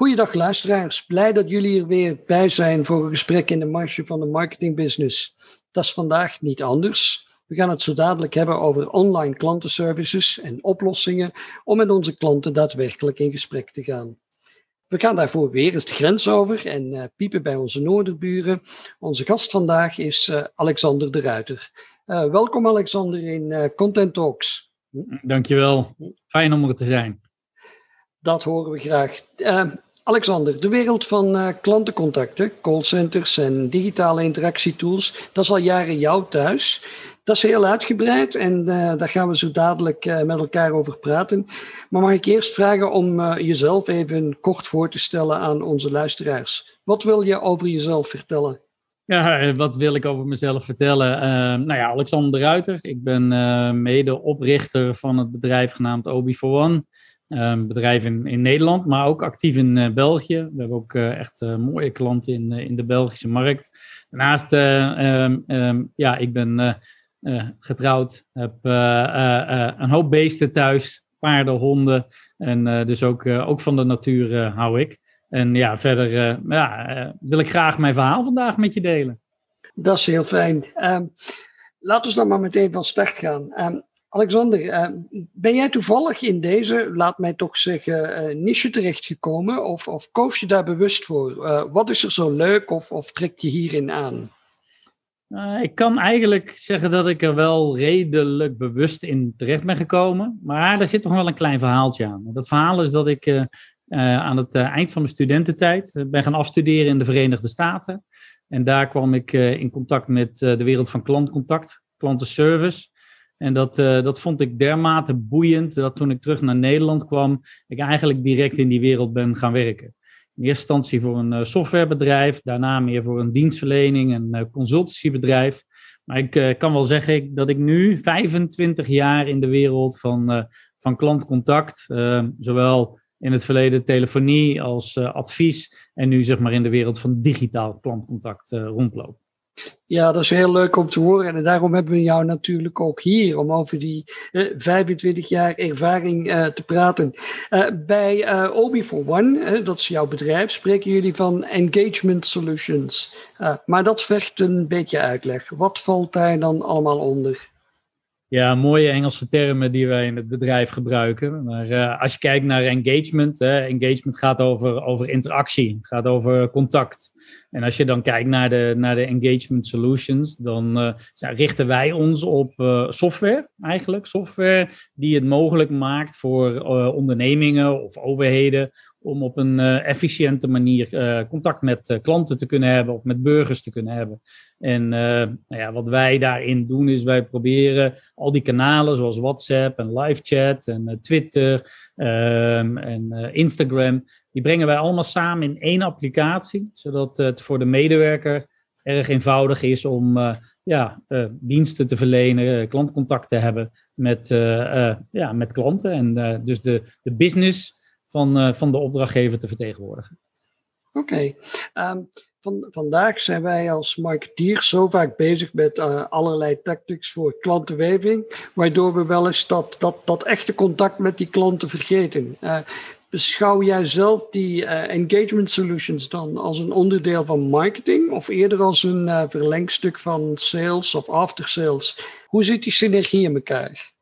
Goeiedag luisteraars, blij dat jullie er weer bij zijn voor een gesprek in de marge van de marketingbusiness. Dat is vandaag niet anders. We gaan het zo dadelijk hebben over online klantenservices en oplossingen om met onze klanten daadwerkelijk in gesprek te gaan. We gaan daarvoor weer eens de grens over en uh, piepen bij onze noorderburen. Onze gast vandaag is uh, Alexander de Ruiter. Uh, welkom Alexander in Content Talks. Dankjewel, fijn om er te zijn. Dat horen we graag. Alexander, de wereld van uh, klantencontacten, callcenters en digitale interactietools, dat is al jaren jou thuis. Dat is heel uitgebreid en uh, daar gaan we zo dadelijk uh, met elkaar over praten. Maar mag ik eerst vragen om jezelf even kort voor te stellen aan onze luisteraars. Wat wil je over jezelf vertellen? Ja, wat wil ik over mezelf vertellen? nou ja, Alexander de Ruiter. Ik ben mede-oprichter van het bedrijf genaamd Obi for One. Um, bedrijf in, in Nederland, maar ook actief in uh, België. We hebben ook uh, echt uh, mooie klanten in, in de Belgische markt. Daarnaast, um, um, ja, ik ben getrouwd, heb een hoop beesten thuis, paarden, honden. En dus ook, ook van de natuur hou ik. En ja, verder ja, wil ik graag mijn verhaal vandaag met je delen. Dat is heel fijn. laten we dan maar meteen van start gaan. Alexander, eh, ben jij toevallig in deze, laat mij toch zeggen, eh, niche terechtgekomen? Of, of koos je daar bewust voor? Eh, wat is er zo leuk of, of trek je hierin aan? ik kan eigenlijk zeggen dat ik er wel redelijk bewust in terecht ben gekomen. Maar er zit toch wel een klein verhaaltje aan. Dat verhaal is dat ik aan het eind van mijn studententijd ben gaan afstuderen in de Verenigde Staten. En daar kwam ik in contact met de wereld van klantcontact, klantenservice. En dat, uh, dat vond ik dermate boeiend dat toen ik terug naar Nederland kwam, ik eigenlijk direct in die wereld ben gaan werken. In eerste instantie voor een uh, softwarebedrijf, daarna meer voor een dienstverlening, een uh, consultancybedrijf. Maar ik kan wel zeggen dat ik nu 25 jaar in de wereld van, van klantcontact, zowel in het verleden telefonie als advies en nu zeg maar in de wereld van digitaal klantcontact rondloop. Ja, dat is heel leuk om te horen. En daarom hebben we jou natuurlijk ook hier, om over die eh, 25 jaar ervaring eh, te praten. Uh, bij Obi for One, dat is jouw bedrijf, spreken jullie van engagement solutions. maar dat vergt een beetje uitleg. Wat valt daar dan allemaal onder? Ja, mooie Engelse termen die wij in het bedrijf gebruiken. Maar als je kijkt naar engagement, engagement gaat over, over interactie, gaat over contact. En als je dan kijkt naar de, naar de engagement solutions, dan uh, richten wij ons op uh, software eigenlijk. Software die het mogelijk maakt voor uh, ondernemingen of overheden om op een efficiënte manier contact met klanten te kunnen hebben of met burgers te kunnen hebben. En nou ja, wat wij daarin doen is wij proberen al die kanalen zoals WhatsApp en live chat en Twitter um, en Instagram die brengen wij allemaal samen in één applicatie, zodat voor de medewerker erg eenvoudig is om uh, ja, uh, diensten te verlenen, klantcontact te hebben met, ja, met klanten en dus de, de business van, van de opdrachtgever te vertegenwoordigen. Oké. Um, van, vandaag zijn wij als marketeers zo vaak bezig met allerlei tactics voor klantenweving, waardoor we wel eens dat, dat, dat echte contact met die klanten vergeten. Beschouw jij zelf die uh, engagement solutions dan als een onderdeel van marketing of eerder als een uh, verlengstuk van sales of after sales? Hoe zit die synergie in elkaar?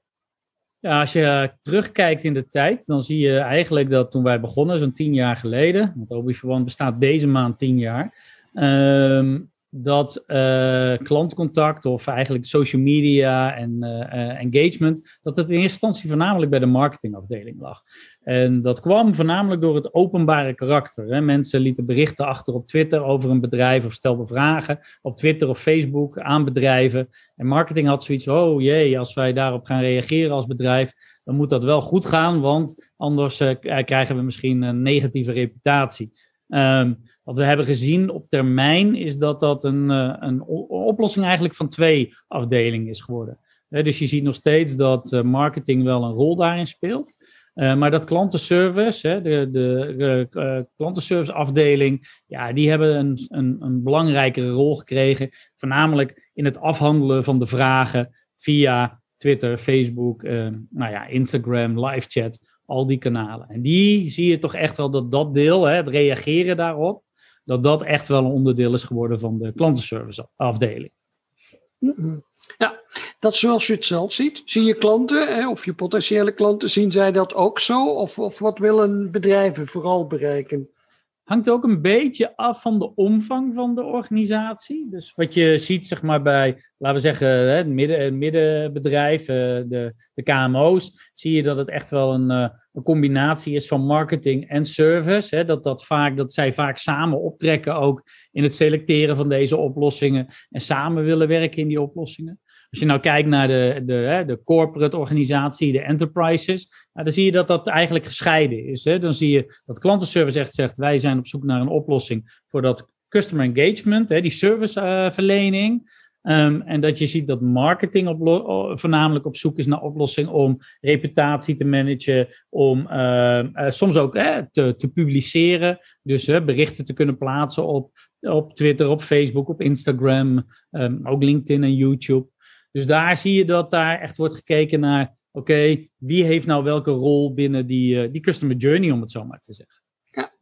Ja, als je terugkijkt in de tijd, dan zie je eigenlijk dat toen wij begonnen, zo'n tien jaar geleden, want Obi Verband bestaat deze maand tien jaar, uh, dat uh, klantcontact of eigenlijk social media en uh, engagement, dat het in eerste instantie voornamelijk bij de marketingafdeling lag. En dat kwam voornamelijk door het openbare karakter. Hè. Mensen lieten berichten achter op Twitter over een bedrijf of stelden vragen op Twitter of Facebook aan bedrijven. En marketing had zoiets, oh jee, als wij daarop gaan reageren als bedrijf, dan moet dat wel goed gaan, want anders uh, krijgen we misschien een negatieve reputatie. Ehm, wat we hebben gezien op termijn is dat dat een, uh, een oplossing eigenlijk van twee afdelingen is geworden. dus je ziet nog steeds dat uh, marketing wel een rol daarin speelt. Uh, maar dat klantenservice, de, de, de klantenservice afdeling, ja, die hebben een, een, een, belangrijkere rol gekregen. Voornamelijk in het afhandelen van de vragen via Twitter, Facebook, nou ja, Instagram, live chat, al die kanalen. En die zie je toch echt wel dat dat deel, hè, het reageren daarop, dat dat echt wel een onderdeel is geworden van de klantenservice afdeling. Mm-hmm. Ja, dat zoals je het zelf ziet. Zie je klanten hè, of je potentiële klanten, zien zij dat ook zo? Of, of wat willen bedrijven vooral bereiken? Hangt ook een beetje af van de omvang van de organisatie. Dus wat je ziet, zeg maar, bij, laten we zeggen, het, midden, middenbedrijf, eh, de, de KMO's, zie je dat het echt wel een, eh, een combinatie is van marketing en service. Hè? Dat, dat, vaak, dat zij vaak samen optrekken ook in het selecteren van deze oplossingen en samen willen werken in die oplossingen. Als je nou kijkt naar de, de, de corporate organisatie, de enterprises, nou, dan zie je dat dat eigenlijk gescheiden is. Dan zie je dat klantenservice echt zegt, wij zijn op zoek naar een oplossing voor dat customer engagement, die serviceverlening. Um, en dat je ziet dat marketing op, voornamelijk op zoek is naar oplossing om reputatie te managen, om uh, uh, soms ook te, te, publiceren, dus berichten te kunnen plaatsen op, op Twitter, op Facebook, op Instagram, um, ook LinkedIn en YouTube. Dus daar zie je dat daar echt wordt gekeken naar, oké, wie heeft nou welke rol binnen die, uh, die customer journey, om het zo maar te zeggen. Ja,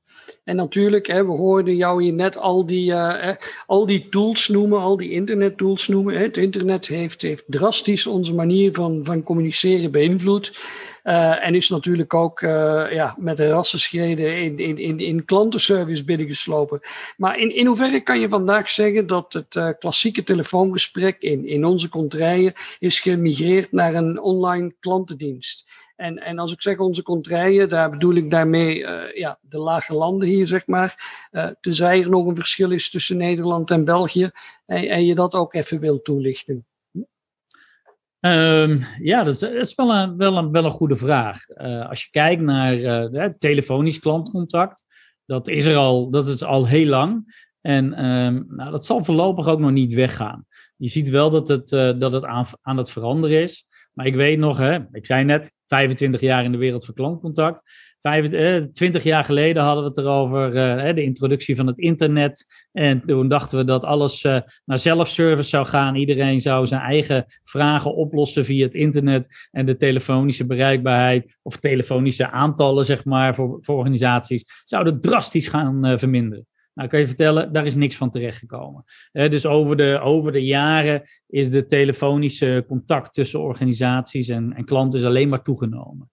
en natuurlijk, hè, we hoorden jou hier net al die, uh, al die tools noemen, al die internet tools noemen. Het internet heeft, heeft drastisch onze manier van, van communiceren beïnvloed. Uh, en is natuurlijk ook uh, ja, met de rassenschreden in, in, in, in klantenservice binnengeslopen. Maar in, in hoeverre kan je vandaag zeggen dat het uh, klassieke telefoongesprek in, in onze kontrijen is gemigreerd naar een online klantendienst? En, en als ik zeg onze kontrijen, daar bedoel ik daarmee ja, de lage landen hier, zeg maar. tenzij er nog een verschil is tussen Nederland en België. En, en je dat ook even wil toelichten. Um, ja, dat is, wel, een, wel, een, wel een goede vraag. Uh, als je kijkt naar uh, telefonisch klantcontact, dat is er al, dat is al heel lang. En um, nou, dat zal voorlopig ook nog niet weggaan. Je ziet wel dat het, uh, dat het aan, aan het veranderen is. Maar ik weet nog, hè, ik zei net, 25 jaar in de wereld van klantcontact. 20 eh, jaar geleden hadden we het erover, uh, de introductie van het internet. En toen dachten we dat alles uh, naar zelfservice zou gaan. Iedereen zou zijn eigen vragen oplossen via het internet. En de telefonische bereikbaarheid, of telefonische aantallen, zeg maar, voor, voor organisaties, zouden drastisch gaan verminderen. Nou, kan je vertellen, daar is niks van terechtgekomen. Uh, dus over de, over de jaren is de telefonische contact tussen organisaties en, en klanten is alleen maar toegenomen.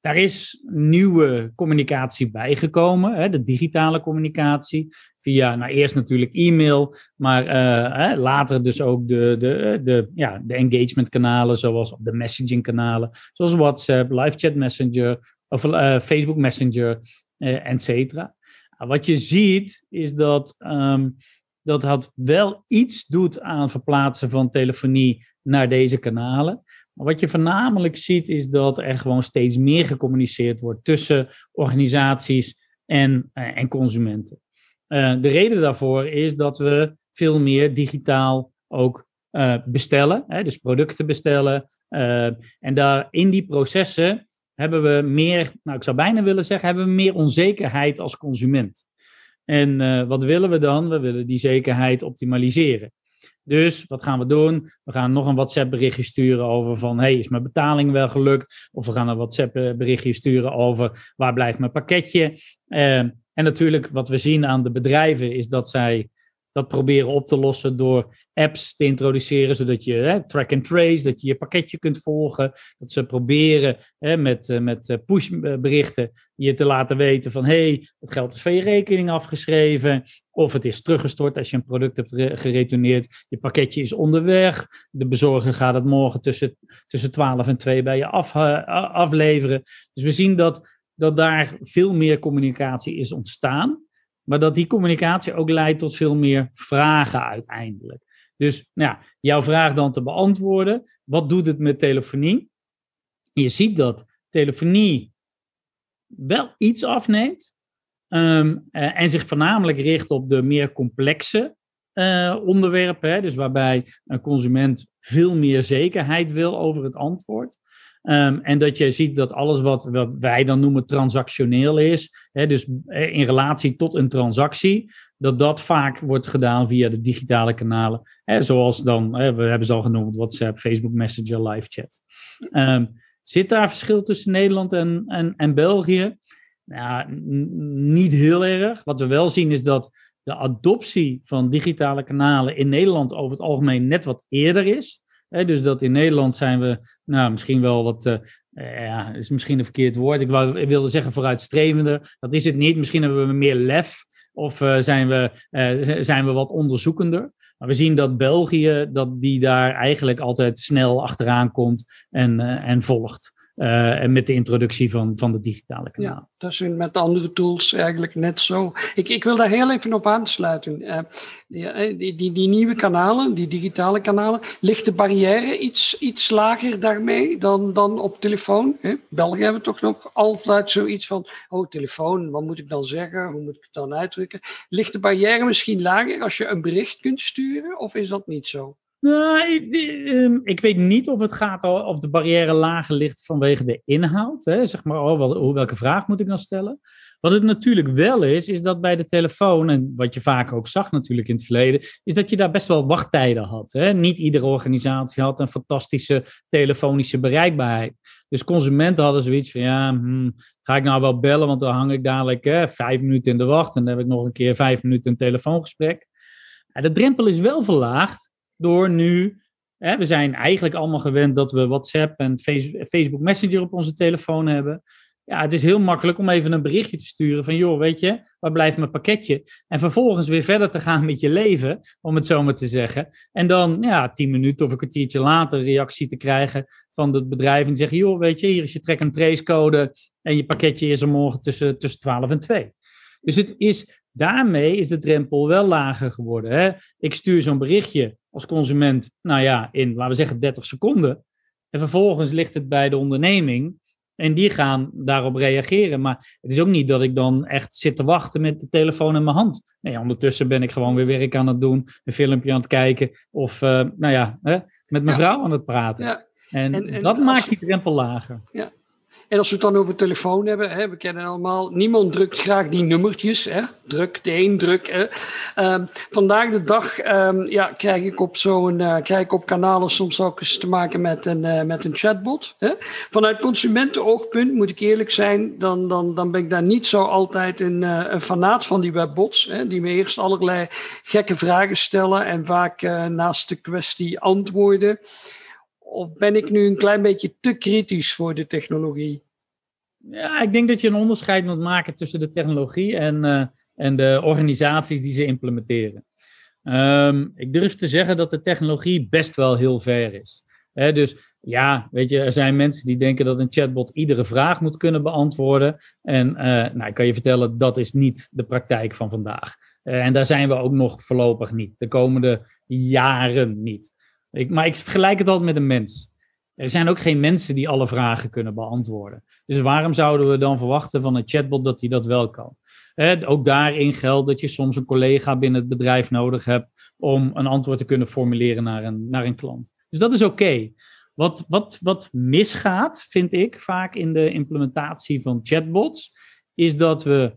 Daar is nieuwe communicatie bijgekomen, hè, de digitale communicatie. Via, nou eerst natuurlijk e-mail, maar uh, later dus ook de, de, de, ja, de engagement kanalen, zoals de messaging kanalen, zoals WhatsApp, live chat messenger, of uh, Facebook Messenger, uh, et cetera. Nou, wat je ziet is dat um, dat het wel iets doet aan verplaatsen van telefonie naar deze kanalen. Maar wat je voornamelijk ziet is dat er gewoon steeds meer gecommuniceerd wordt tussen organisaties en, uh, en consumenten. Uh, de reden daarvoor is dat we veel meer digitaal ook uh, bestellen, hè, dus producten bestellen. en daar in die processen hebben we meer, nou ik zou bijna willen zeggen, hebben we meer onzekerheid als consument. En wat willen we dan? We willen die zekerheid optimaliseren. Dus wat gaan we doen? We gaan nog een WhatsApp berichtje sturen over van, hey, is mijn betaling wel gelukt? Of we gaan een WhatsApp berichtje sturen over, waar blijft mijn pakketje? Uh, en natuurlijk, wat we zien aan de bedrijven, is dat zij dat proberen op te lossen door apps te introduceren, zodat je hè, track and trace, dat je je pakketje kunt volgen. Dat ze proberen hè, met, uh, met uh, pushberichten je te laten weten van hé, hey, het geld is van je rekening afgeschreven. Of het is teruggestort als je een product hebt geretourneerd. Je pakketje is onderweg. De bezorger gaat het morgen tussen, tussen 12 en 2 bij je af, uh, afleveren. Dus we zien dat, dat daar veel meer communicatie is ontstaan. Maar dat die communicatie ook leidt tot veel meer vragen uiteindelijk. Dus nou jouw vraag dan te beantwoorden. Wat doet het met telefonie? Je ziet dat telefonie wel iets afneemt, Ehm, eh, en zich voornamelijk richt op de meer complexe uh, onderwerpen. Hè, dus waarbij een consument veel meer zekerheid wil over het antwoord. Um, en dat je ziet dat alles wat, wij dan noemen transactioneel is, hè, dus in relatie tot een transactie, dat dat vaak wordt gedaan via de digitale kanalen. Hè, zoals dan, hè, we hebben ze al genoemd, WhatsApp, Facebook Messenger, live chat. Um, zit daar verschil tussen Nederland en, en, en België? Nou, niet heel erg. Wat we wel zien is dat de adoptie van digitale kanalen in Nederland over het algemeen net wat eerder is. Dus dat in Nederland zijn we, nou, misschien wel wat, uh, ja, is misschien een verkeerd woord. Ik, wou, wilde zeggen vooruitstrevender. Dat is het niet. Misschien hebben we meer lef of uh, zijn, we, uh, zijn we wat onderzoekender. Maar we zien dat België, dat die daar eigenlijk altijd snel achteraan komt en, en volgt. Uh, en met de introductie van, van de digitale kanaal. Ja, dat is met andere tools eigenlijk net zo. Ik, ik wil daar heel even op aansluiten. Uh, die, die, die, die, nieuwe kanalen, die digitale kanalen, ligt de barrière iets, iets lager daarmee dan, dan op telefoon? Hè? België hebben toch nog altijd zoiets van, oh telefoon, wat moet ik dan zeggen? Hoe moet ik het dan uitdrukken? Ligt de barrière misschien lager als je een bericht kunt sturen of is dat niet zo? Nou, ik, ehm, ik, weet niet of het gaat of de barrière lager ligt vanwege de inhoud. Hè? Zeg maar, oh, wat, welke vraag moet ik dan stellen? Wat het natuurlijk wel is, is dat bij de telefoon, en wat je vaak ook zag natuurlijk in het verleden, is dat je daar best wel wachttijden had. Hè? Niet iedere organisatie had een fantastische telefonische bereikbaarheid. Dus consumenten hadden zoiets van, ja, hmm, ga ik nou wel bellen, want dan hang ik dadelijk hè, vijf minuten in de wacht en dan heb ik nog een keer vijf minuten een telefoongesprek. De drempel is wel verlaagd door nu. Hè, we zijn eigenlijk allemaal gewend dat we WhatsApp en Facebook Messenger op onze telefoon hebben. Ja, het is heel makkelijk om even een berichtje te sturen van, joh, weet je, waar blijft mijn pakketje? En vervolgens weer verder te gaan met je leven, om het zo maar te zeggen. En dan, ja, tien minuten of een kwartiertje later reactie te krijgen van het bedrijf en zeggen, joh, weet je, hier is je track and trace code en je pakketje is er morgen tussen, tussen 12 en 2. Dus het is, daarmee is de drempel wel lager geworden. Hè? Ik stuur zo'n berichtje als consument, nou ja, in, laten we zeggen, 30 seconden. En vervolgens ligt het bij de onderneming. En die gaan daarop reageren. Maar het is ook niet dat ik dan echt zit te wachten met de telefoon in mijn hand. Nee, ondertussen ben ik gewoon weer werk aan het doen, een filmpje aan het kijken. Of, uh, nou ja, hè, met mijn vrouw aan het praten. Ja. En, en, dat maakt die drempel lager. Ja, en als we het dan over telefoon hebben, hè, we kennen allemaal, niemand drukt graag die nummertjes. Hè, druk de een, druk. Hè. Uh, vandaag de dag um, ja, krijg ik op zo'n uh, krijg ik op kanalen soms ook eens te maken met een, uh, met een chatbot. Hè. Vanuit consumentenoogpunt moet ik eerlijk zijn, dan, dan, dan ben ik daar niet zo altijd een, een fanaat van die webbots. Hè, die me eerst allerlei gekke vragen stellen en vaak naast de kwestie antwoorden. Of ben ik nu een klein beetje te kritisch voor de technologie? Ja, ik denk dat je een onderscheid moet maken tussen de technologie en, uh, en de organisaties die ze implementeren. Um, ik durf te zeggen dat de technologie best wel heel ver is. Dus ja, weet je, er zijn mensen die denken dat een chatbot iedere vraag moet kunnen beantwoorden. En uh, nou, ik kan je vertellen, dat is niet de praktijk van vandaag. Uh, en daar zijn we ook nog voorlopig niet. De komende jaren niet. Ik, maar ik vergelijk het altijd met een mens. Er zijn ook geen mensen die alle vragen kunnen beantwoorden. Dus waarom zouden we dan verwachten van een chatbot dat hij dat wel kan? ook daarin geldt dat je soms een collega binnen het bedrijf nodig hebt om een antwoord te kunnen formuleren naar een, naar een klant. Dus dat is oké. Wat, wat, wat misgaat, vind ik vaak in de implementatie van chatbots, is dat we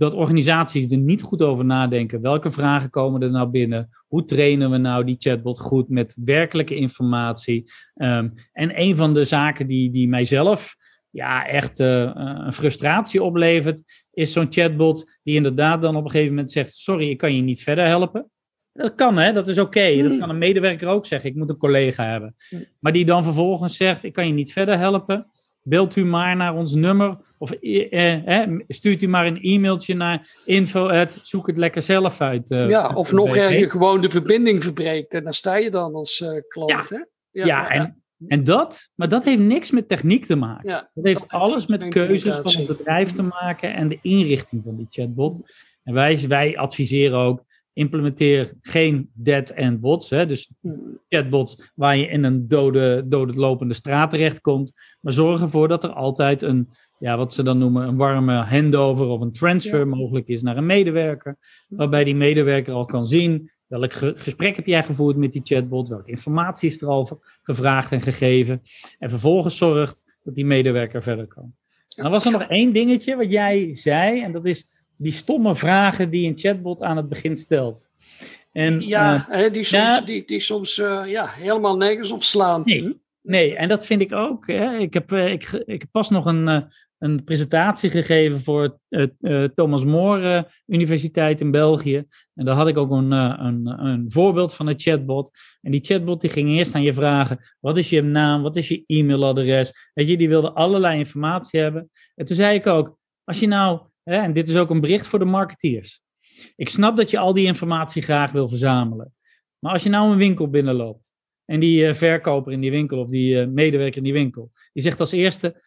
dat organisaties er niet goed over nadenken. Welke vragen komen er nou binnen? Hoe trainen we nou die chatbot goed met werkelijke informatie? Ehm, en een van de zaken die, die mijzelf ja, echt uh, een frustratie oplevert, is zo'n chatbot die inderdaad dan op een gegeven moment zegt: Sorry, ik kan je niet verder helpen. Dat kan, hè? Dat is oké. Dat hmm. kan een medewerker ook zeggen. Ik moet een collega hebben. Hmm. Maar die dan vervolgens zegt: Ik kan je niet verder helpen. Belt u maar naar ons nummer of eh, eh, stuurt u maar een e-mailtje naar info. Zoek het lekker zelf uit. Uh, ja, of nog je gewoon de verbinding verbreekt. En dan sta je dan als uh, klant. Ja, hè? ja, ja, en, en dat, maar dat heeft niks met techniek te maken. Ja, dat heeft alles met keuzes van het bedrijf te maken en de inrichting van die chatbot. En wij, wij adviseren ook implementeer geen dead-end bots. Hè? Dus hmm. chatbots waar je in een dode, dode lopende straat terechtkomt. Maar zorg ervoor dat er altijd een ja, wat ze dan noemen een warme handover of een transfer mogelijk is naar een medewerker. Waarbij die medewerker al kan zien welk gesprek heb jij gevoerd met die chatbot, welke informatie is er al gevraagd en gegeven. En vervolgens zorgt dat die medewerker verder kan. En dan was er nog één dingetje wat jij zei, en dat is die stomme vragen die een chatbot aan het begin stelt. En, ja, uh, die soms, die, die soms uh, ja, helemaal nergens op slaan. Nee, nee, en dat vind ik ook. Hè. Ik, heb, uh, ik, ik heb pas nog een, een presentatie gegeven voor Thomas More Universiteit in België. En daar had ik ook een, een, een voorbeeld van een chatbot. En die chatbot die ging eerst aan je vragen: wat is je naam, wat is je e-mailadres? Weet je, die wilde allerlei informatie hebben. En toen zei ik ook: als je nou, en dit is ook een bericht voor de marketeers. Ik snap dat je al die informatie graag wil verzamelen. Maar als je nou een winkel binnenloopt en die uh, verkoper in die winkel of die uh, medewerker in die winkel, die zegt als eerste: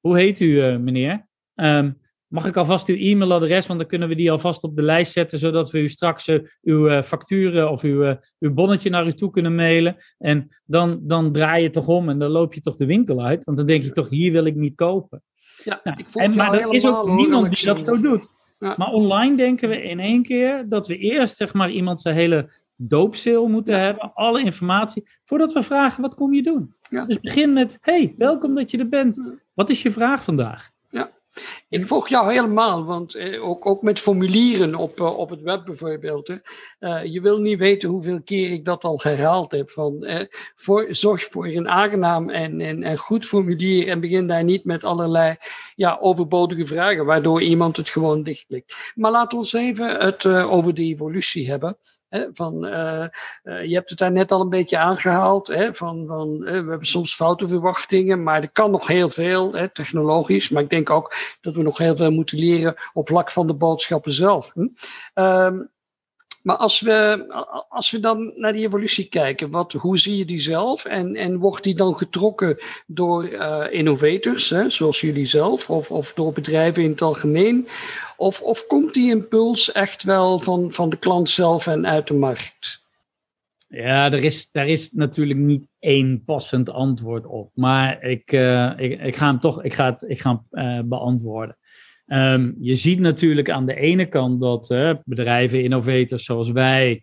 Hoe heet u, uh, meneer? Um, mag ik alvast uw e-mailadres, want dan kunnen we die alvast op de lijst zetten, zodat we u straks uw facturen of uw, uw bonnetje naar u toe kunnen mailen. En dan, dan draai je toch om en dan loop je toch de winkel uit, want dan denk je toch: hier wil ik niet kopen. Ja, nou, ik en, maar er is ook niemand die dat zo doet. Maar online denken we in één keer dat we eerst zeg maar iemand zijn hele doopseel moeten hebben, alle informatie, voordat we vragen wat kom je doen. Dus begin met, hey, welkom dat je er bent. Wat is je vraag vandaag? Ik volg jou helemaal, want eh, ook, ook met formulieren op, eh, op het web bijvoorbeeld. Uh, je wil niet weten hoeveel keer ik dat al herhaald heb. Van, eh, voor, zorg voor een aangenaam en, en, en goed formulier en begin daar niet met allerlei ja, overbodige vragen, waardoor iemand het gewoon dichtklikt. Maar laten we even het over de evolutie hebben. Van, uh, uh, je hebt het daar net al een beetje aangehaald. Hè, van, van, we hebben soms foute verwachtingen, maar er kan nog heel veel hè, technologisch. Maar ik denk ook dat we nog heel veel moeten leren op vlak van de boodschappen zelf. Hm? Um, maar als we, als we dan naar die evolutie kijken, wat, hoe zie je die zelf? En, en wordt die dan getrokken door uh, innovators, hè, zoals jullie zelf, of, of door bedrijven in het algemeen? Of, of komt die impuls echt wel van, van de klant zelf en uit de markt? Ja, er is, daar is natuurlijk niet één passend antwoord op. Maar ik, uh, ik, ik ga hem toch ik ga het, ik ga hem, uh, beantwoorden. Um, je ziet natuurlijk aan de ene kant dat bedrijven, innovators zoals wij,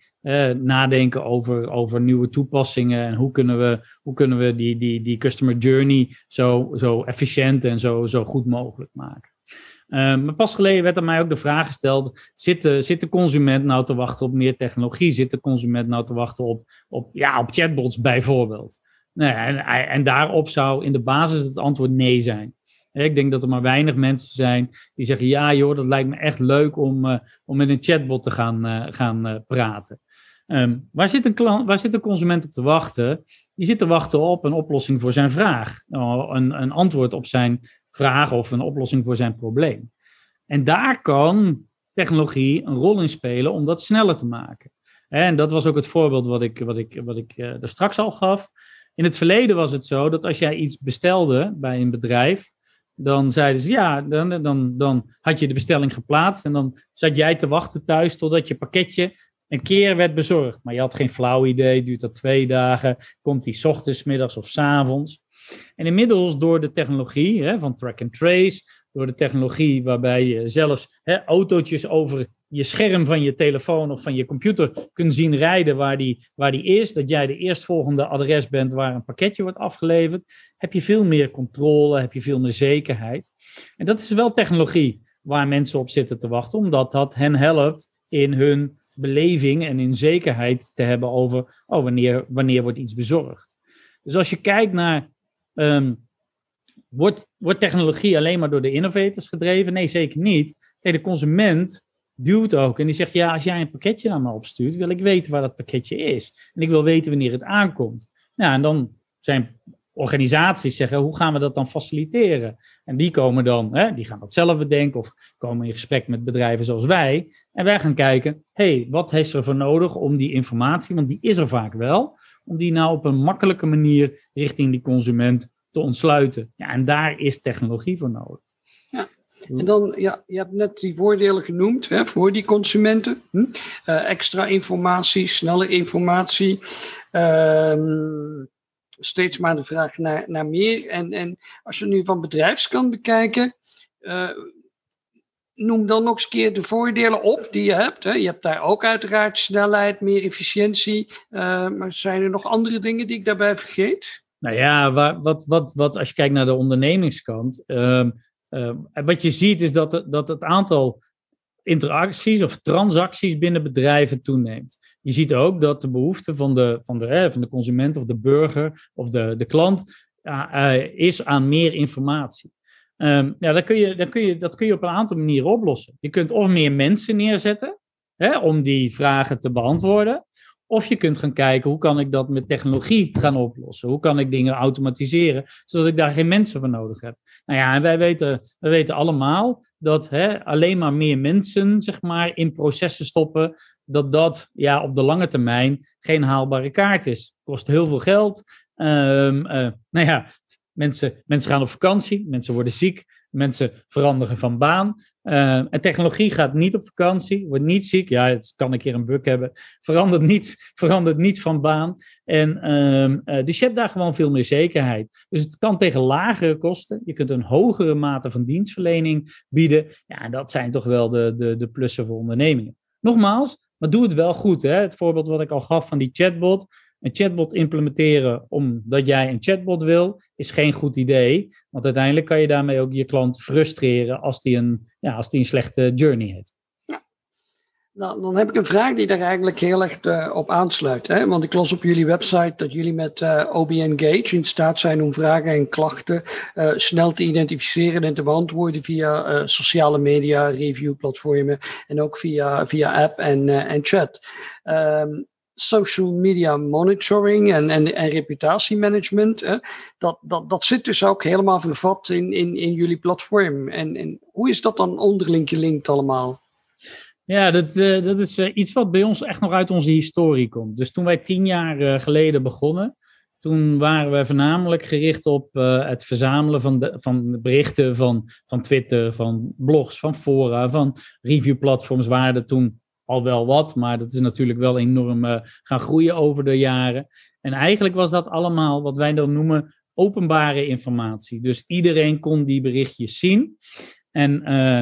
nadenken over, over nieuwe toepassingen en hoe kunnen we, hoe kunnen we die, die, die customer journey zo, zo efficiënt en zo, zo goed mogelijk maken. Um, maar pas geleden werd aan mij ook de vraag gesteld: zit de, zit de consument nou te wachten op meer technologie? Zit de consument nou te wachten op, op, ja, op chatbots bijvoorbeeld? Nee, en, en daarop zou in de basis het antwoord nee zijn. Ik denk dat er maar weinig mensen zijn die zeggen: Ja, joh, dat lijkt me echt leuk om, uh, om met een chatbot te gaan, uh, gaan uh, praten. Um, waar, zit een klant, waar zit een consument op te wachten? Die zit te wachten op een oplossing voor zijn vraag, een, een antwoord op zijn vraag of een oplossing voor zijn probleem. En daar kan technologie een rol in spelen om dat sneller te maken. En dat was ook het voorbeeld wat ik, wat ik, wat ik daar straks al gaf. In het verleden was het zo dat als jij iets bestelde bij een bedrijf, dan zeiden ze ja, dan, dan, dan had je de bestelling geplaatst en dan zat jij te wachten thuis totdat je pakketje een keer werd bezorgd. Maar je had geen flauw idee, duurt dat twee dagen, komt die ochtends, middags of s avonds. En inmiddels door de technologie hè, van track and trace, door de technologie waarbij je zelfs hè, autootjes over je scherm van je telefoon of van je computer kunt zien rijden waar die, waar die is, dat jij de eerstvolgende adres bent waar een pakketje wordt afgeleverd, heb je veel meer controle, heb je veel meer zekerheid. En dat is wel technologie waar mensen op zitten te wachten, omdat dat hen helpt in hun beleving en in zekerheid te hebben over oh, wanneer, wanneer wordt iets bezorgd. Dus als je kijkt naar um, wordt, wordt technologie alleen maar door de innovators gedreven? Nee, zeker niet. Kijk, de consument duwt ook en die zegt: Ja, als jij een pakketje naar me opstuurt, wil ik weten waar dat pakketje is. En ik wil weten wanneer het aankomt. Nou, en dan zijn organisaties zeggen: Hoe gaan we dat dan faciliteren? En die komen dan, hè, die gaan dat zelf bedenken of komen in gesprek met bedrijven zoals wij. En wij gaan kijken: hey, wat is er voor nodig om die informatie, want die is er vaak wel, om die nou op een makkelijke manier richting die consument te ontsluiten. Ja, en daar is technologie voor nodig. En dan, ja, je hebt net die voordelen genoemd hè, voor die consumenten. Hm? Uh, extra informatie, snelle informatie. Uh, steeds maar de vraag naar, naar meer. En, en als je nu van bedrijfskant bekijken, uh, noem dan nog eens een keer de voordelen op die je hebt. Hè. Je hebt daar ook uiteraard snelheid, meer efficiëntie. Uh, maar zijn er nog andere dingen die ik daarbij vergeet? Nou ja, wat, wat, wat, als je kijkt naar de ondernemingskant. Uh, wat je ziet is dat, dat het aantal interacties of transacties binnen bedrijven toeneemt. Je ziet ook dat de behoefte van de, van de, van de consument of de burger of de, de klant uh, is aan meer informatie. Um, ja, dat kun, je, dat, kun je, dat kun je op een aantal manieren oplossen. Je kunt of meer mensen neerzetten hè, om die vragen te beantwoorden. Of je kunt gaan kijken hoe kan ik dat met technologie gaan oplossen? Hoe kan ik dingen automatiseren, zodat ik daar geen mensen voor nodig heb? Nou ja, en wij weten, wij weten allemaal dat hè, alleen maar meer mensen zeg maar, in processen stoppen, dat dat ja, op de lange termijn geen haalbare kaart is. Kost heel veel geld. Um, nou ja, mensen, mensen gaan op vakantie, mensen worden ziek, mensen veranderen van baan. Uh, en technologie gaat niet op vakantie, wordt niet ziek. Ja, het kan een keer een bug hebben. Verandert niet, verandert niet van baan. En, uh, dus je hebt daar gewoon veel meer zekerheid. Dus het kan tegen lagere kosten. Je kunt een hogere mate van dienstverlening bieden. Ja, en dat zijn toch wel de, de, de plussen voor ondernemingen. Nogmaals, maar doe het wel goed. Hè? Het voorbeeld wat ik al gaf van die chatbot. Een chatbot implementeren omdat jij een chatbot wil, is geen goed idee. Want uiteindelijk kan je daarmee ook je klant frustreren als die een, ja, als die een slechte journey heeft. Ja. Nou, dan heb ik een vraag die daar eigenlijk heel erg uh, op aansluit. Hè? Want ik las op jullie website dat jullie met uh, eh, OB Engage in staat zijn om vragen en klachten uh, snel te identificeren en te beantwoorden via sociale media, reviewplatformen en ook via, via app en, en chat. Um, social media monitoring en, en, en reputatiemanagement. Hè, dat, dat, dat zit dus ook helemaal vervat in, in, in jullie platform. En, en hoe is dat dan onderling gelinkt allemaal? Ja, dat, uh, dat is uh, iets wat bij ons echt nog uit onze historie komt. Dus toen wij tien jaar uh, geleden begonnen, toen waren we voornamelijk gericht op het verzamelen van, de, van berichten van, van Twitter, van blogs, van fora, van reviewplatforms waren er toen al wel wat, maar dat is natuurlijk wel enorm uh, gaan groeien over de jaren. En eigenlijk was dat allemaal wat wij dan noemen openbare informatie. Dus iedereen kon die berichtjes zien. En, uh,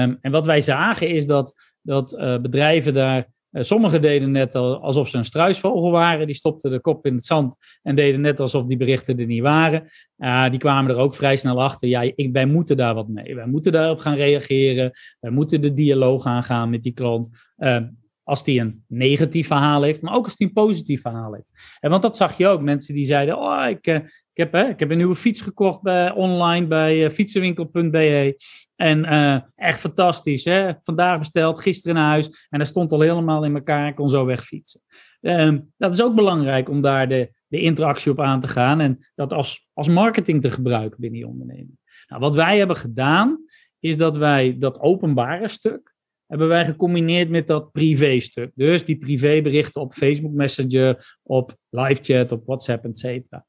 um, en wat wij zagen is dat, dat uh, bedrijven daar sommigen deden net alsof ze een struisvogel waren. Die stopten de kop in het zand en deden net alsof die berichten er niet waren. Uh, die kwamen er ook vrij snel achter. Ja, ik, wij moeten daar wat mee. Wij moeten daarop gaan reageren. Wij moeten de dialoog aangaan met die klant. Uh, als die een negatief verhaal heeft, maar ook als die een positief verhaal heeft. En want dat zag je ook. Mensen die zeiden, oh, ik, ik, heb, hè, ik heb een nieuwe fiets gekocht bij, online bij fietsenwinkel.be. En uh, echt fantastisch. Hè? Vandaag besteld, gisteren naar huis. En dat stond al helemaal in elkaar. Ik kon zo wegfietsen. Uh, dat is ook belangrijk om daar de, de interactie op aan te gaan. En dat als, als marketing te gebruiken binnen je onderneming. Nou, wat wij hebben gedaan, is dat wij dat openbare stuk hebben wij gecombineerd met dat privé-stuk. Dus die privéberichten op Facebook Messenger, op live chat, op WhatsApp, et cetera.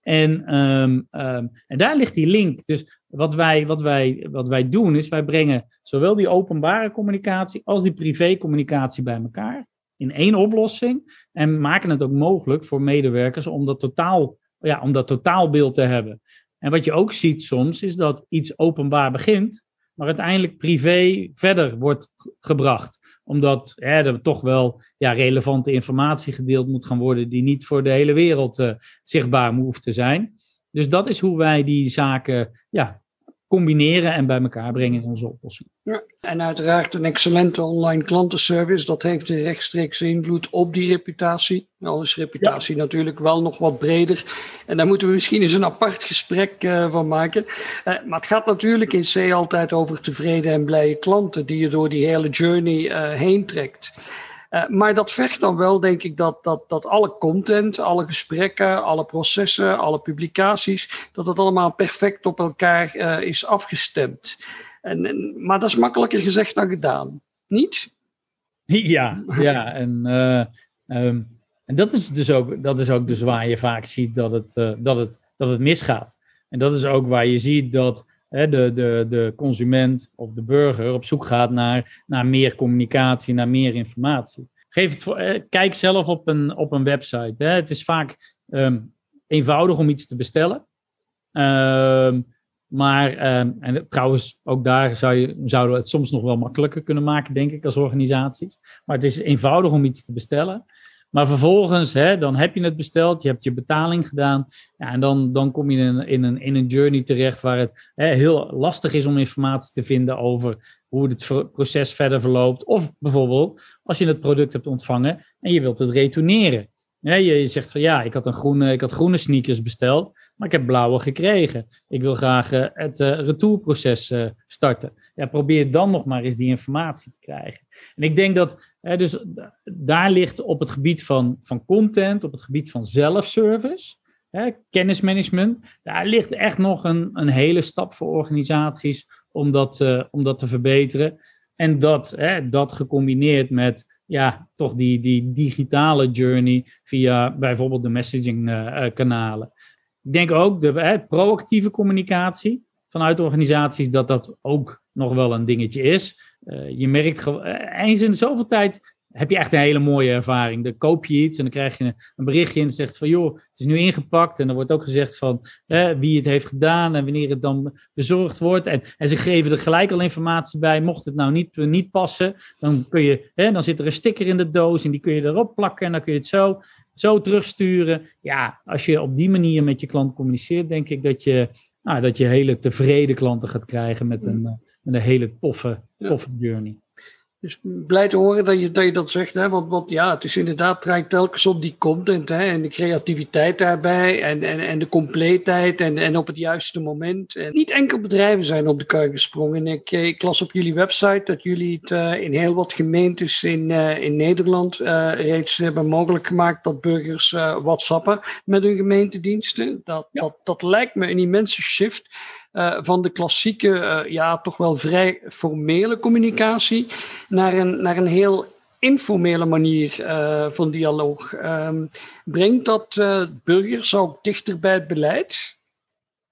En, um, um, en daar ligt die link. Dus wat wij, wat, wij, wat wij doen, is wij brengen zowel die openbare communicatie als die privé-communicatie bij elkaar in één oplossing. En maken het ook mogelijk voor medewerkers om dat, totaal, ja, om dat totaalbeeld te hebben. En wat je ook ziet soms, is dat iets openbaar begint maar uiteindelijk privé verder wordt gebracht. Omdat hè, er toch wel ja, relevante informatie gedeeld moet gaan worden die niet voor de hele wereld uh, zichtbaar hoeft te zijn. Dus dat is hoe wij die zaken ja, combineren en bij elkaar brengen in onze oplossing. Ja, en uiteraard een excellente online klantenservice, dat heeft een rechtstreeks invloed op die reputatie. Al is reputatie natuurlijk wel nog wat breder. En daar moeten we misschien eens een apart gesprek uh, van maken. Uh, maar het gaat natuurlijk in C altijd over tevreden en blije klanten die je door die hele journey uh, heen trekt. Uh, maar dat vergt dan wel, denk ik, dat, dat, dat alle content, alle gesprekken, alle processen, alle publicaties, dat het allemaal perfect op elkaar uh, is afgestemd. En, en, maar dat is makkelijker gezegd dan gedaan, niet? Ja, ja. En, uh, um, en dat is dus ook, dat is ook dus waar je vaak ziet dat het, dat het, dat het misgaat. En dat is ook waar je ziet dat de, de, de consument of de burger op zoek gaat naar, naar meer communicatie, naar meer informatie. Geef het voor, kijk zelf op een, op een website. Hè. Het is vaak, um, eenvoudig om iets te bestellen. Ehm, maar, ehm, en trouwens, ook daar zou je, zouden we het soms nog wel makkelijker kunnen maken, denk ik, als organisaties. Maar het is eenvoudig om iets te bestellen. Maar vervolgens, hè, dan heb je het besteld, je hebt je betaling gedaan. Ja, en dan, dan kom je in een, in, een, in een journey terecht waar het hè, heel lastig is om informatie te vinden over hoe het proces verder verloopt. Of bijvoorbeeld als je het product hebt ontvangen en je wilt het retourneren. Ja, je zegt van ja, ik had, een groene, ik had groene sneakers besteld, maar ik heb blauwe gekregen. Ik wil graag uh, het uh, retourproces uh, starten. Ja, probeer dan nog maar eens die informatie te krijgen. En ik denk dat, dus daar ligt op het gebied van, van content, op het gebied van zelfservice, hè, kennismanagement, daar ligt echt nog een, een hele stap voor organisaties om dat, om dat te verbeteren. En dat, hè, dat gecombineerd met ja, toch die, die digitale journey via bijvoorbeeld de messaging uh, kanalen. Ik denk ook de proactieve communicatie vanuit organisaties dat dat ook nog wel een dingetje is. Uh, je merkt eens in zoveel tijd heb je echt een hele mooie ervaring. Dan koop je iets en dan krijg je een, berichtje en zegt van joh, het is nu ingepakt. En dan wordt ook gezegd van wie het heeft gedaan en wanneer het dan bezorgd wordt. En, en ze geven er gelijk al informatie bij. Mocht het nou niet, niet passen, dan, kun je, dan zit er een sticker in de doos en die kun je erop plakken en dan kun je het zo, zo terugsturen. Ja, als je op die manier met je klant communiceert, denk ik dat je, nou, dat je hele tevreden klanten gaat krijgen met een, met een hele toffe, toffe journey. Dus blij te horen dat je dat, je dat zegt, hè? Want, want ja, het is inderdaad, draait telkens op die content hè? en de creativiteit daarbij en, en, en de compleetheid en, en op het juiste moment. En niet enkel bedrijven zijn op de kar gesprongen. Ik, ik las op jullie website dat jullie het uh, in heel wat gemeentes in, uh, in Nederland uh, reeds hebben mogelijk gemaakt dat burgers whatsappen met hun gemeentediensten. Dat, ja. dat, dat lijkt me een immense shift. Uh, van de klassieke, uh, ja, toch wel vrij formele communicatie naar een, naar een heel informele manier uh, van dialoog. Um, brengt dat burgers ook dichter bij het beleid?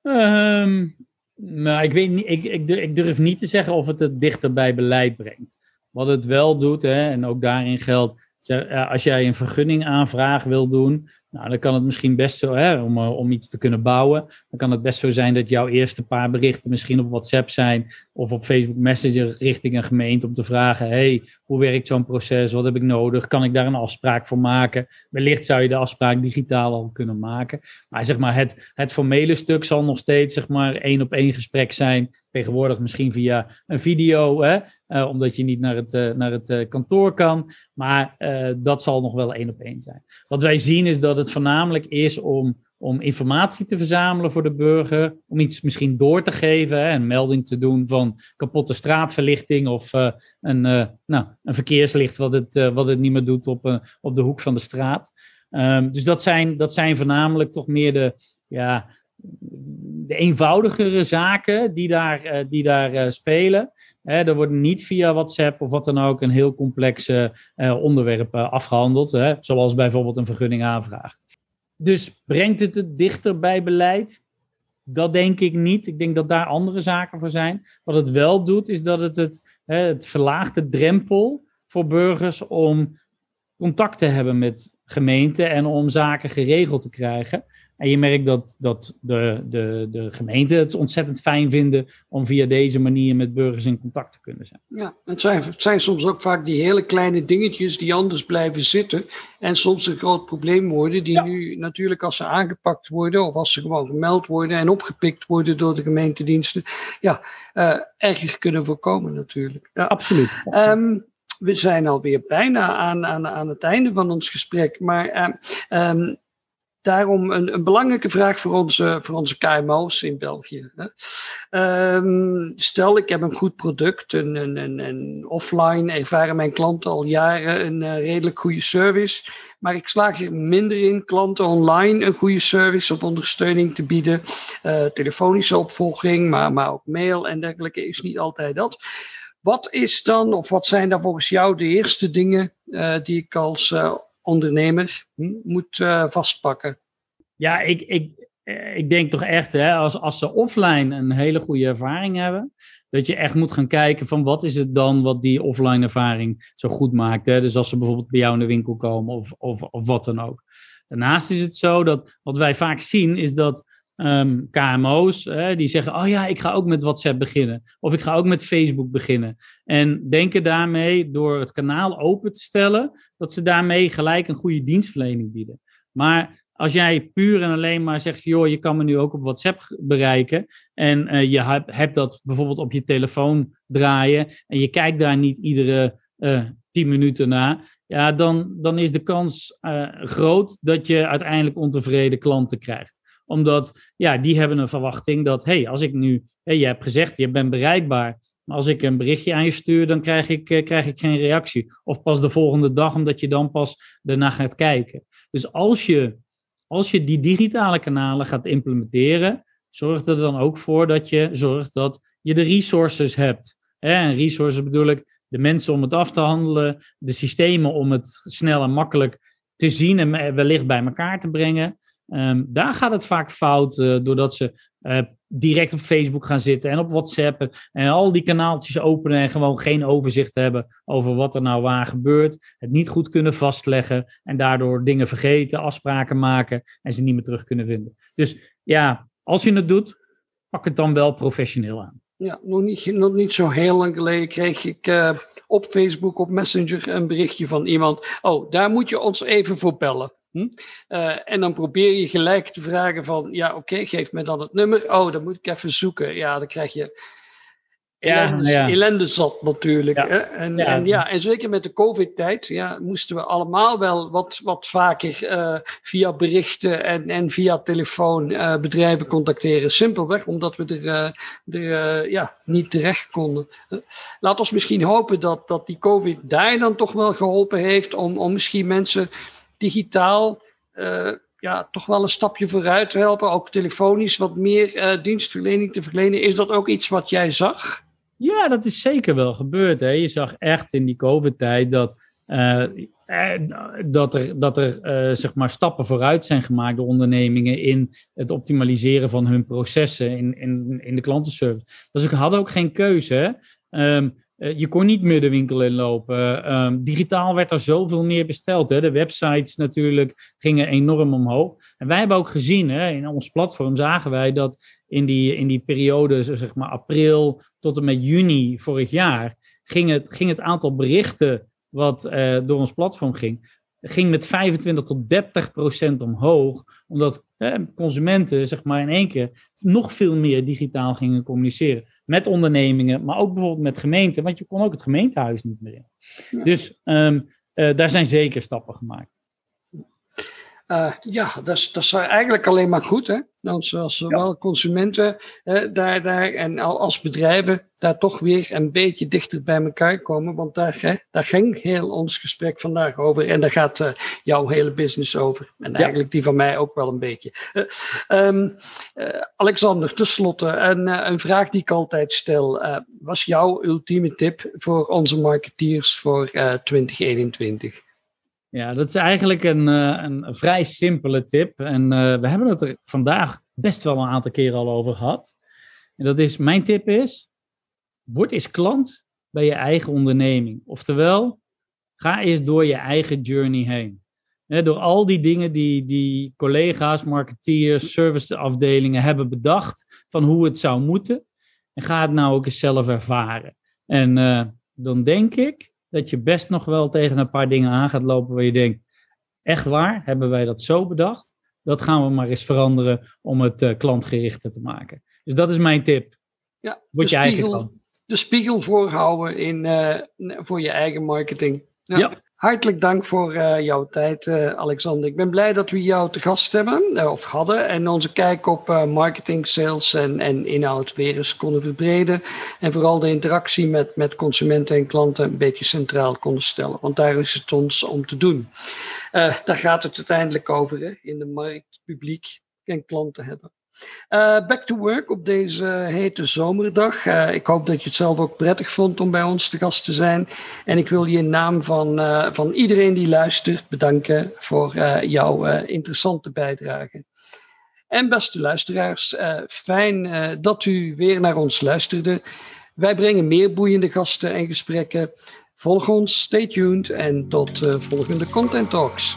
Um, nou, ik, weet niet, ik, ik, ik, durf niet te zeggen of het het dichter bij beleid brengt. Wat het wel doet, hè, en ook daarin geldt, als jij een vergunning aanvraag wil doen, nou, dan kan het misschien best zo, hè, om, eh, om iets te kunnen bouwen, dan kan het best zo zijn dat jouw eerste paar berichten misschien op WhatsApp zijn of op Facebook Messenger richting een gemeente om te vragen, hey, hoe werkt zo'n proces, wat heb ik nodig, kan ik daar een afspraak voor maken? Wellicht zou je de afspraak digitaal al kunnen maken. Maar zeg maar, het, het formele stuk zal nog steeds zeg maar één op één gesprek zijn, tegenwoordig misschien via een video, hè, uh, omdat je niet naar het, uh, naar het uh, kantoor kan, maar dat zal nog wel één op één zijn. Wat wij zien is dat het voornamelijk is om, om informatie te verzamelen voor de burger, om iets misschien door te geven, hè, een melding te doen van kapotte straatverlichting of een, nou, een verkeerslicht wat het, wat het niet meer doet op, op de hoek van de straat. Um, dus dat zijn, dat zijn voornamelijk toch meer de, ja, de eenvoudigere zaken die daar, die daar spelen. Hè, er wordt niet via WhatsApp of wat dan ook een heel complex uh, onderwerp afgehandeld, hè, zoals bijvoorbeeld een vergunningaanvraag. Dus brengt het het dichter bij beleid? Dat denk ik niet. Ik denk dat daar andere zaken voor zijn. Wat het wel doet, is dat het het, het verlaagt de drempel voor burgers om contact te hebben met gemeenten en om zaken geregeld te krijgen. En je merkt dat, dat de, de, de gemeenten het ontzettend fijn vinden om via deze manier met burgers in contact te kunnen zijn. Ja, het zijn, het zijn soms ook vaak die hele kleine dingetjes die anders blijven zitten en soms een groot probleem worden, die ja. nu natuurlijk als ze aangepakt worden of als ze gewoon gemeld worden en opgepikt worden door de gemeentediensten, ja, uh, erger kunnen voorkomen natuurlijk. Ja. Absoluut. Um, we zijn alweer bijna aan, aan, aan het einde van ons gesprek, maar uh, um, daarom een, een, belangrijke vraag voor onze, voor onze KMO's in België. Um, stel, ik heb een goed product, een, offline ervaren mijn klanten al jaren een uh, redelijk goede service, maar ik slaag er minder in klanten online een goede service of ondersteuning te bieden. Uh, telefonische opvolging, maar, maar ook mail en dergelijke is niet altijd dat. Wat is dan, of wat zijn dan volgens jou de eerste dingen uh, die ik als ondernemer moet uh, vastpakken? Ja, ik, ik, ik denk toch echt, hè, als, als ze offline een hele goede ervaring hebben, dat je echt moet gaan kijken van wat is het dan wat die offline ervaring zo goed maakt. Hè? Dus als ze bijvoorbeeld bij jou in de winkel komen of, of, of wat dan ook. Daarnaast is het zo dat wat wij vaak zien is dat um, KMO's die zeggen: Oh ja, ik ga ook met WhatsApp beginnen. Of ik ga ook met Facebook beginnen. En denken daarmee door het kanaal open te stellen, dat ze daarmee gelijk een goede dienstverlening bieden. Maar als jij puur en alleen maar zegt: joh, je kan me nu ook op WhatsApp bereiken. En uh, je hebt dat bijvoorbeeld op je telefoon draaien. En je kijkt daar niet iedere uh, tien minuten naar. Ja, dan, dan is de kans uh, groot dat je uiteindelijk ontevreden klanten krijgt omdat ja, die hebben een verwachting dat, hey, als ik nu, hey, je hebt gezegd, je bent bereikbaar. Maar als ik een berichtje aan je stuur, dan krijg ik, eh, krijg ik geen reactie. Of pas de volgende dag, omdat je dan pas daarna gaat kijken. Dus als je, als je die digitale kanalen gaat implementeren, zorg er dan ook voor dat je zorgt dat je de resources hebt. En resources bedoel ik de mensen om het af te handelen, de systemen om het snel en makkelijk te zien en wellicht bij elkaar te brengen. Um, daar gaat het vaak fout, uh, doordat ze uh, direct op Facebook gaan zitten en op WhatsApp en al die kanaaltjes openen en gewoon geen overzicht hebben over wat er nou waar gebeurt. Het niet goed kunnen vastleggen en daardoor dingen vergeten, afspraken maken en ze niet meer terug kunnen vinden. Dus ja, als je het doet, pak het dan wel professioneel aan. Ja, nog niet, nog niet zo heel lang geleden kreeg ik uh, op Facebook, op Messenger, een berichtje van iemand. Oh, daar moet je ons even voor bellen. Hm? Uh, en dan probeer je gelijk te vragen van, ja oké, okay, geef me dan het nummer. Oh, dan moet ik even zoeken. Ja, dan krijg je ellende, ja, ja. ellende zat natuurlijk. Ja. Hè? En, ja. En, ja, en zeker met de covid-tijd ja, moesten we allemaal wel wat, wat vaker uh, via berichten en, en via telefoon uh, bedrijven contacteren. Simpelweg omdat we er, er ja, niet terecht konden. Laat ons misschien hopen dat, dat die covid daar dan toch wel geholpen heeft om, om misschien mensen digitaal uh, ja, toch wel een stapje vooruit te helpen. Ook telefonisch wat meer uh, dienstverlening te verlenen. Is dat ook iets wat jij zag? Ja, dat is zeker wel gebeurd. Hè. Je zag echt in die COVID-tijd dat, uh, dat er, dat er zeg maar stappen vooruit zijn gemaakt door ondernemingen in het optimaliseren van hun processen in, in, in de klantenservice. Dus ik had ook geen keuze. Hè. Um, eh, je kon niet meer de winkel inlopen. Um, digitaal werd er zoveel meer besteld. Hè. De websites natuurlijk gingen enorm omhoog. En wij hebben ook gezien, hè, in ons platform zagen wij dat in die, in die periode, zeg maar april tot en met juni vorig jaar, ging het, ging het aantal berichten wat uh, door ons platform ging, ging met 25 tot 30 procent omhoog, omdat consumenten zeg maar in één keer nog veel meer digitaal gingen communiceren met ondernemingen, maar ook bijvoorbeeld met gemeenten, want je kon ook het gemeentehuis niet meer in. Dus um, uh, daar zijn zeker stappen gemaakt. Uh, ja, dat is, dat is eigenlijk alleen maar goed. Hè? Als, als zowel ja. consumenten uh, daar, daar en als bedrijven daar toch weer een beetje dichter bij elkaar komen. Want daar, hè, daar ging heel ons gesprek vandaag over. En daar gaat uh, jouw hele business over. En eigenlijk die van mij ook wel een beetje. Um, Alexander, tenslotte, een, een vraag die ik altijd stel. was jouw ultieme tip voor onze marketeers voor 2021? Ja, dat is eigenlijk een, uh, een vrij simpele tip. En uh, we hebben het er vandaag best wel een aantal keren al over gehad. En dat is, mijn tip is, word eens klant bij je eigen onderneming. Oftewel, ga eens door je eigen journey heen. He, door al die dingen die, die collega's, marketeers, serviceafdelingen hebben bedacht van hoe het zou moeten. En ga het nou ook eens zelf ervaren. En uh, dan denk ik dat je best nog wel tegen een paar dingen aan gaat lopen waar je denkt, echt waar, hebben wij dat zo bedacht? Dat gaan we maar eens veranderen om het uh, klantgerichter te maken. Dus dat is mijn tip. Ja, Word je eigen De spiegel voorhouden in, uh, voor je eigen marketing. Ja. ja. Hartelijk dank voor uh, jouw tijd, uh, Alexander. Ik ben blij dat we jou te gast hebben, uh, of hadden, en onze kijk op marketing, sales en, en inhoud weer eens konden verbreden. En vooral de interactie met, met consumenten en klanten een beetje centraal konden stellen, want daar is het ons om te doen. daar gaat het uiteindelijk over, hè, in de markt, publiek en klanten hebben. Uh, back to work op deze hete zomerdag. Uh, ik hoop dat je het zelf ook prettig vond om bij ons te gast te zijn. En ik wil je in naam van, uh, van iedereen die luistert bedanken voor jouw interessante bijdrage. En beste luisteraars, fijn dat u weer naar ons luisterde. Wij brengen meer boeiende gasten en gesprekken. Volg ons, stay tuned en tot volgende Content Talks.